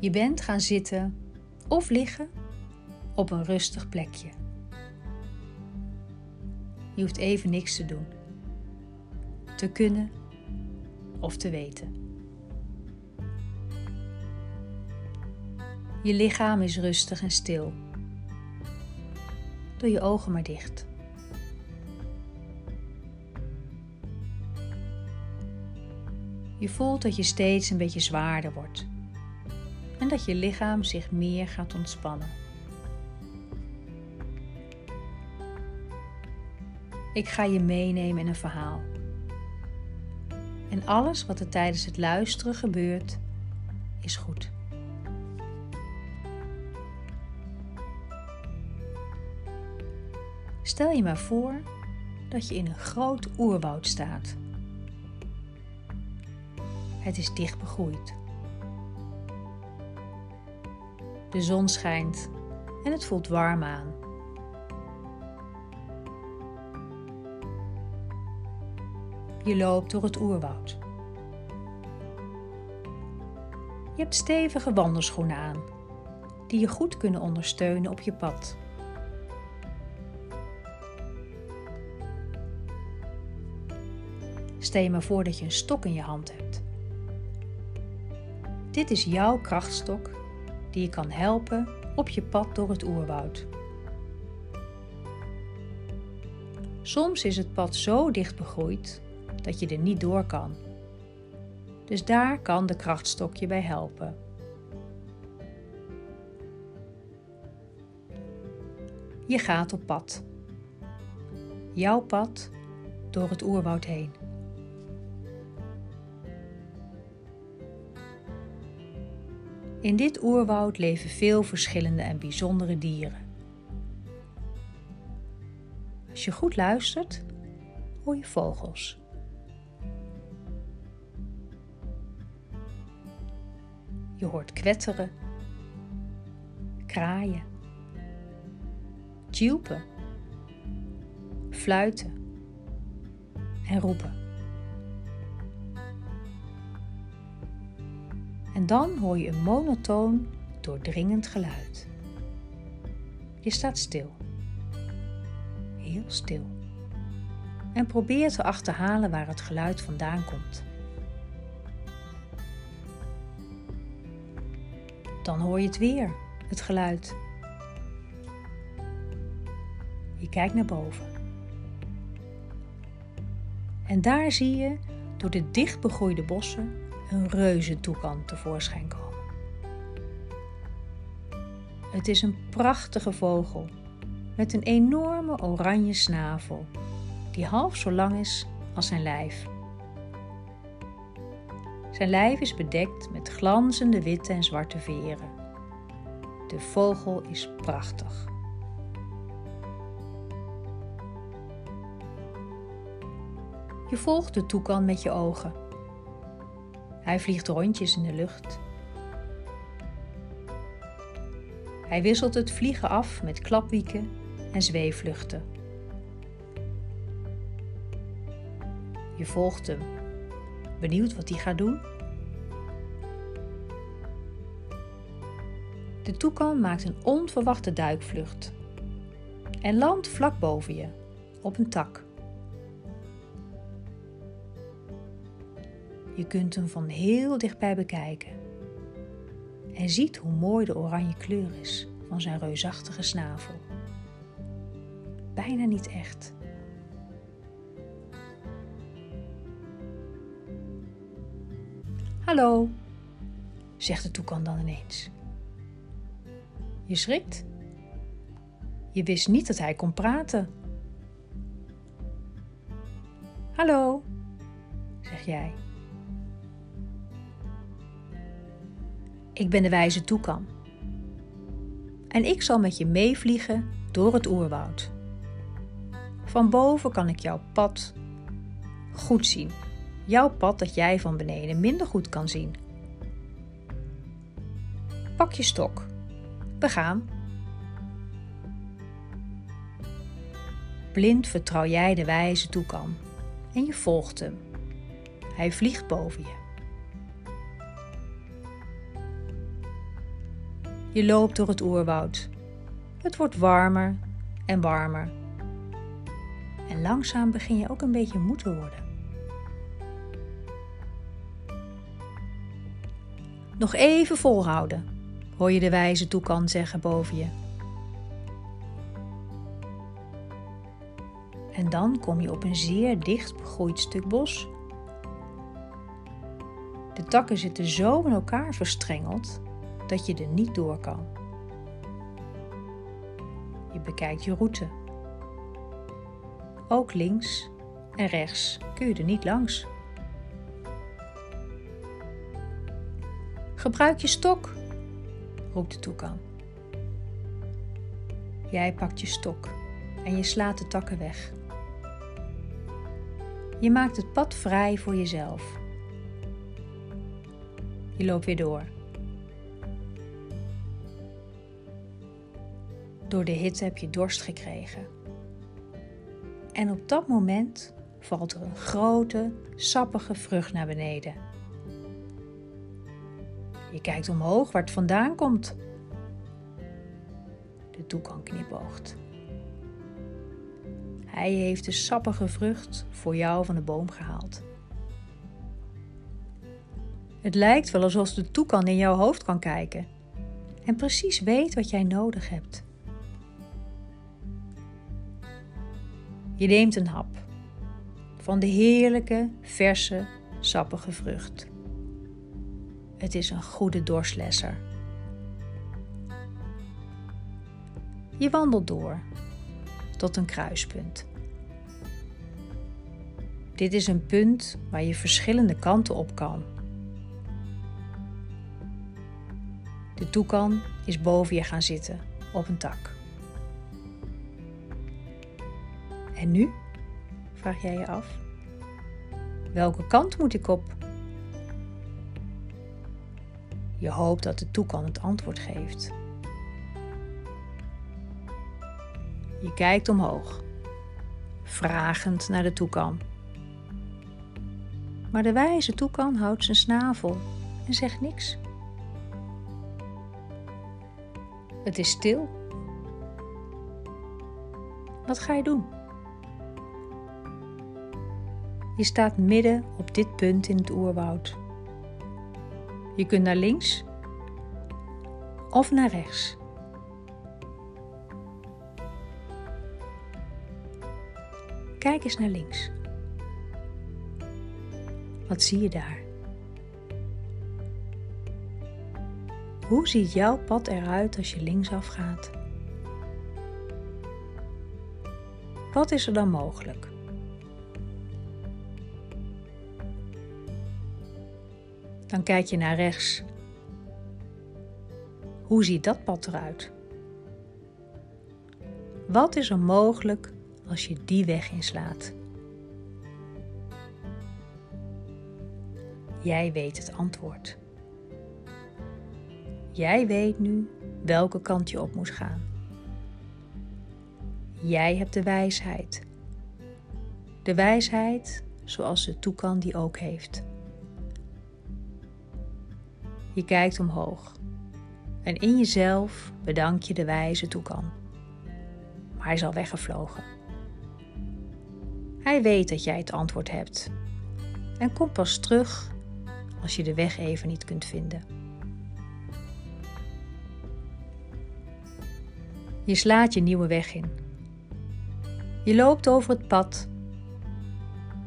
Je bent gaan zitten of liggen op een rustig plekje. Je hoeft even niks te doen, te kunnen of te weten. Je lichaam is rustig en stil. Doe je ogen maar dicht. Je voelt dat je steeds een beetje zwaarder wordt dat je lichaam zich meer gaat ontspannen. Ik ga je meenemen in een verhaal. En alles wat er tijdens het luisteren gebeurt, is goed. Stel je maar voor dat je in een groot oerwoud staat. Het is dicht begroeid. De zon schijnt en het voelt warm aan. Je loopt door het oerwoud. Je hebt stevige wandelschoenen aan, die je goed kunnen ondersteunen op je pad. Stel je maar voor dat je een stok in je hand hebt. Dit is jouw krachtstok die je kan helpen op je pad door het oerwoud. Soms is het pad zo dicht begroeid dat je er niet door kan. Dus daar kan de krachtstok je bij helpen. Je gaat op pad. Jouw pad door het oerwoud heen. In dit oerwoud leven veel verschillende en bijzondere dieren. Als je goed luistert, hoor je vogels. Je hoort kwetteren, kraaien, tjilpen, fluiten en roepen. En dan hoor je een monotoon, doordringend geluid. Je staat stil. Heel stil. En probeer te achterhalen waar het geluid vandaan komt. Dan hoor je het weer, het geluid. Je kijkt naar boven. En daar zie je door de dicht begroeide bossen een reuzentoekan tevoorschijn komen. Het is een prachtige vogel met een enorme oranje snavel die half zo lang is als zijn lijf. Zijn lijf is bedekt met glanzende witte en zwarte veren. De vogel is prachtig. Je volgt de toekan met je ogen. Hij vliegt rondjes in de lucht. Hij wisselt het vliegen af met klapwieken en zweefvluchten. Je volgt hem, benieuwd wat hij gaat doen. De toekan maakt een onverwachte duikvlucht en landt vlak boven je op een tak. Je kunt hem van heel dichtbij bekijken en ziet hoe mooi de oranje kleur is van zijn reusachtige snavel. Bijna niet echt. Hallo, zegt de toekan dan ineens. Je schrikt. Je wist niet dat hij kon praten. Hallo, zeg jij. Ik ben de wijze toekan. En ik zal met je meevliegen door het oerwoud. Van boven kan ik jouw pad goed zien. Jouw pad dat jij van beneden minder goed kan zien. Pak je stok. We gaan. Blind vertrouw jij de wijze toekan en je volgt hem. Hij vliegt boven je. Je loopt door het oerwoud. Het wordt warmer en warmer. En langzaam begin je ook een beetje moe te worden. Nog even volhouden, hoor je de wijze toekan zeggen boven je. En dan kom je op een zeer dicht begroeid stuk bos. De takken zitten zo in elkaar verstrengeld dat je er niet door kan. Je bekijkt je route. Ook links en rechts kun je er niet langs. Gebruik je stok, roept de toekan. Jij pakt je stok en je slaat de takken weg. Je maakt het pad vrij voor jezelf. Je loopt weer door. Door de hitte heb je dorst gekregen. En op dat moment valt er een grote, sappige vrucht naar beneden. Je kijkt omhoog waar het vandaan komt. De toekan knipoogt. Hij heeft de sappige vrucht voor jou van de boom gehaald. Het lijkt wel alsof de toekan in jouw hoofd kan kijken en precies weet wat jij nodig hebt. Je neemt een hap van de heerlijke, verse, sappige vrucht. Het is een goede doorslesser. Je wandelt door tot een kruispunt. Dit is een punt waar je verschillende kanten op kan. De toekan is boven je gaan zitten op een tak. En nu? vraag jij je af. Welke kant moet ik op? Je hoopt dat de toekan het antwoord geeft. Je kijkt omhoog, vragend naar de toekan. Maar de wijze toekan houdt zijn snavel en zegt niks. Het is stil. Wat ga je doen? Je staat midden op dit punt in het oerwoud. Je kunt naar links of naar rechts. Kijk eens naar links. Wat zie je daar? Hoe ziet jouw pad eruit als je linksaf gaat? Wat is er dan mogelijk? Dan kijk je naar rechts. Hoe ziet dat pad eruit? Wat is er mogelijk als je die weg inslaat? Jij weet het antwoord. Jij weet nu welke kant je op moet gaan. Jij hebt de wijsheid. De wijsheid zoals de toekan die ook heeft. Je kijkt omhoog en in jezelf bedank je de wijze toekan. Maar hij is al weggevlogen. Hij weet dat jij het antwoord hebt en komt pas terug als je de weg even niet kunt vinden. Je slaat je nieuwe weg in. Je loopt over het pad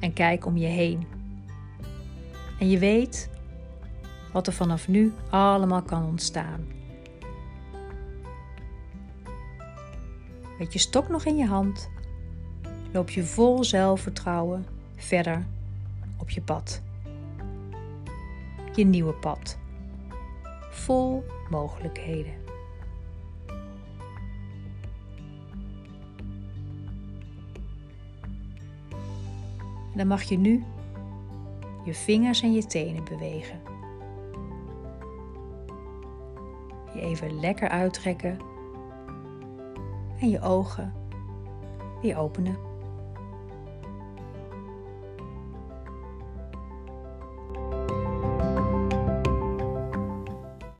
en kijkt om je heen. En je weet wat er vanaf nu allemaal kan ontstaan. Met je stok nog in je hand loop je vol zelfvertrouwen verder op je pad. Je nieuwe pad. Vol mogelijkheden. Dan mag je nu je vingers en je tenen bewegen. Even lekker uittrekken en je ogen weer openen.